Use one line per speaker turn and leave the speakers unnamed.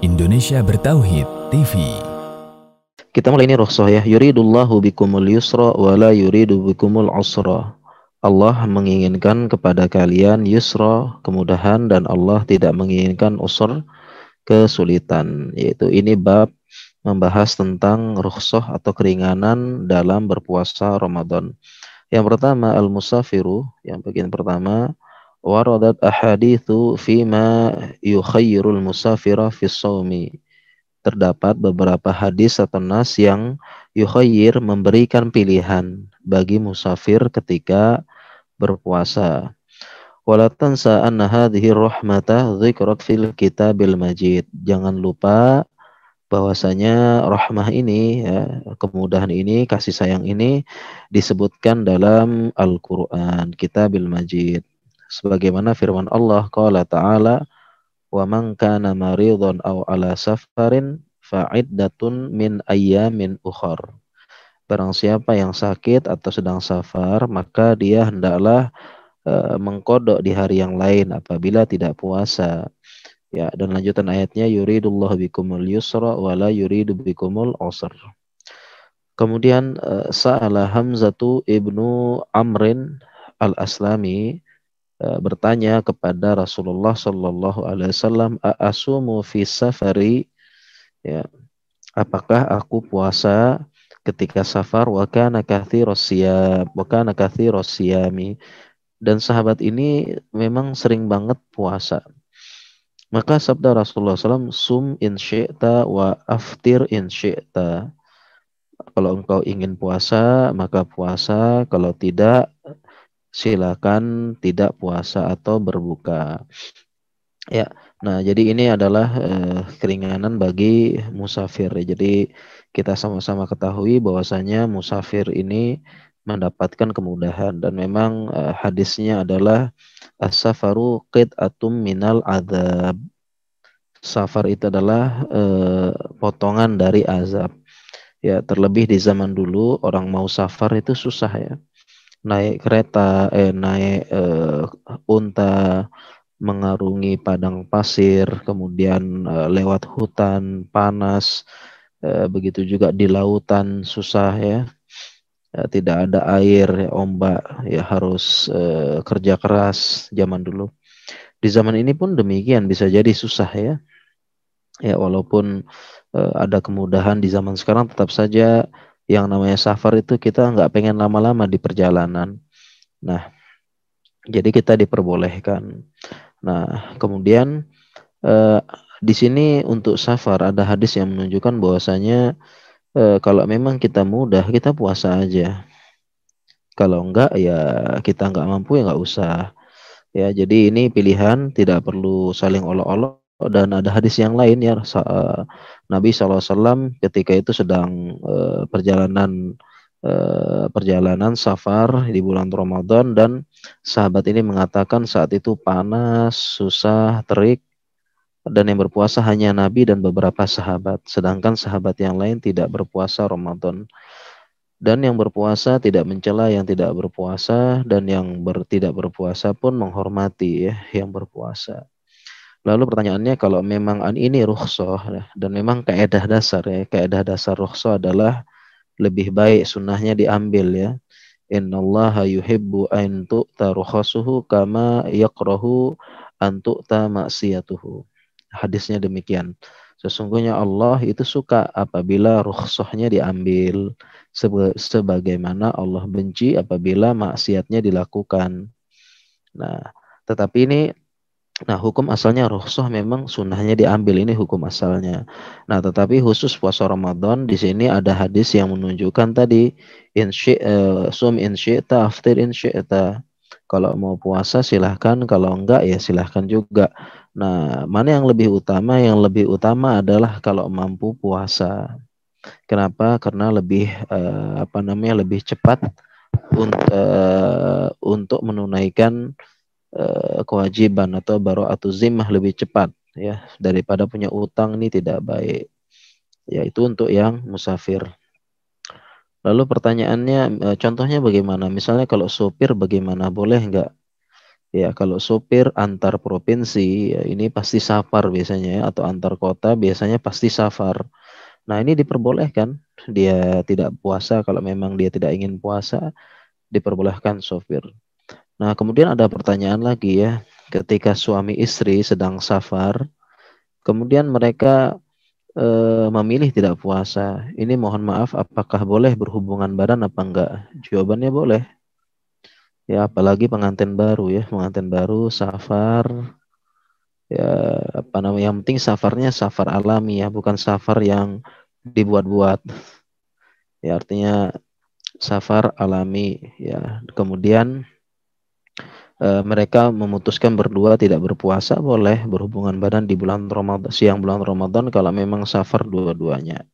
Indonesia Bertauhid TV.
Kita mulai ini rukhsah ya. Yuridullahu bikumul yusra wa la yuridu bikumul usra. Allah menginginkan kepada kalian yusra, kemudahan dan Allah tidak menginginkan usr, kesulitan. Yaitu ini bab membahas tentang rukhsah atau keringanan dalam berpuasa Ramadan. Yang pertama al-musafiru, yang bagian pertama waradat ahadithu fima yukhayyirul musafira fi sawmi. Terdapat beberapa hadis atau nas yang yukhayyir memberikan pilihan bagi musafir ketika berpuasa. Wala tansa anna hadhihi rahmata dzikrat fil kitabil majid. Jangan lupa bahwasanya rahmah ini ya, kemudahan ini kasih sayang ini disebutkan dalam Al-Qur'an Kitabil Majid sebagaimana firman Allah qala ta'ala wa man kana maridun aw ala safarin fa'iddatun min ayyamin ukhar barang siapa yang sakit atau sedang safar maka dia hendaklah uh, mengkodok di hari yang lain apabila tidak puasa. Ya dan lanjutan ayatnya yuridullahu bikumul yusra wa la yuridu bikumul usr. Kemudian uh, sa'ala Hamzatu ibnu Amrin al-Aslami bertanya kepada Rasulullah Shallallahu Alaihi Wasallam, "Asumu fi safari?" Ya, apakah aku puasa ketika safar? Wa kana kathirosiyam, wa kana kathirosiyami. Dan sahabat ini memang sering banget puasa. Maka sabda Rasulullah SAW, sum in wa aftir in syi'ta. Kalau engkau ingin puasa, maka puasa. Kalau tidak, silakan tidak puasa atau berbuka. Ya, nah jadi ini adalah eh, keringanan bagi musafir. Jadi kita sama-sama ketahui bahwasanya musafir ini mendapatkan kemudahan dan memang eh, hadisnya adalah as-safaru atum minal azab. Safar itu adalah eh, potongan dari azab. Ya, terlebih di zaman dulu orang mau safar itu susah ya naik kereta, eh naik eh, unta, mengarungi padang pasir, kemudian eh, lewat hutan panas, eh, begitu juga di lautan susah ya. Eh, tidak ada air, ya, ombak, ya harus eh, kerja keras zaman dulu. Di zaman ini pun demikian bisa jadi susah ya. Ya walaupun eh, ada kemudahan di zaman sekarang tetap saja yang namanya safar itu kita nggak pengen lama-lama di perjalanan. Nah, jadi kita diperbolehkan. Nah, kemudian eh, di sini untuk safar ada hadis yang menunjukkan bahwasanya eh, kalau memang kita mudah kita puasa aja. Kalau enggak ya kita nggak mampu ya nggak usah. Ya, jadi ini pilihan tidak perlu saling olok-olok dan ada hadis yang lain ya uh, Nabi SAW ketika itu sedang uh, perjalanan uh, perjalanan safar di bulan Ramadan dan sahabat ini mengatakan saat itu panas, susah, terik dan yang berpuasa hanya Nabi dan beberapa sahabat sedangkan sahabat yang lain tidak berpuasa Ramadan dan yang berpuasa tidak mencela yang tidak berpuasa dan yang ber, tidak berpuasa pun menghormati ya yang berpuasa. Lalu pertanyaannya kalau memang ini rukhsah ya, dan memang kaedah dasar ya, kaedah dasar rukhsah adalah lebih baik sunnahnya diambil ya. Innallaha yuhibbu an tu'ta rukhasuhu kama yakrahu an tu'ta maksiyatuhu. Hadisnya demikian. Sesungguhnya Allah itu suka apabila rukhsahnya diambil sebagaimana Allah benci apabila maksiatnya dilakukan. Nah, tetapi ini Nah, hukum asalnya rukhsah memang sunnahnya diambil ini hukum asalnya. Nah, tetapi khusus puasa Ramadan di sini ada hadis yang menunjukkan tadi in uh, sum in syi'ta aftir in syi'ta. Kalau mau puasa silahkan, kalau enggak ya silahkan juga. Nah, mana yang lebih utama? Yang lebih utama adalah kalau mampu puasa. Kenapa? Karena lebih uh, apa namanya? lebih cepat untuk uh, untuk menunaikan uh, kewajiban atau atau zimmah lebih cepat ya daripada punya utang ini tidak baik. Yaitu untuk yang musafir. Lalu pertanyaannya uh, contohnya bagaimana? Misalnya kalau sopir bagaimana? Boleh enggak? Ya, kalau sopir antar provinsi ya ini pasti safar biasanya ya, atau antar kota biasanya pasti safar. Nah, ini diperbolehkan dia tidak puasa kalau memang dia tidak ingin puasa diperbolehkan sopir. Nah, kemudian ada pertanyaan lagi ya, ketika suami istri sedang safar, kemudian mereka e, memilih tidak puasa. Ini mohon maaf, apakah boleh berhubungan badan apa enggak? Jawabannya boleh. Ya, apalagi pengantin baru ya, pengantin baru safar ya apa namanya yang penting safarnya safar alami ya, bukan safar yang dibuat-buat. Ya, artinya safar alami ya. Kemudian e, mereka memutuskan berdua tidak berpuasa boleh berhubungan badan di bulan Ramadan siang bulan Ramadan kalau memang safar dua-duanya.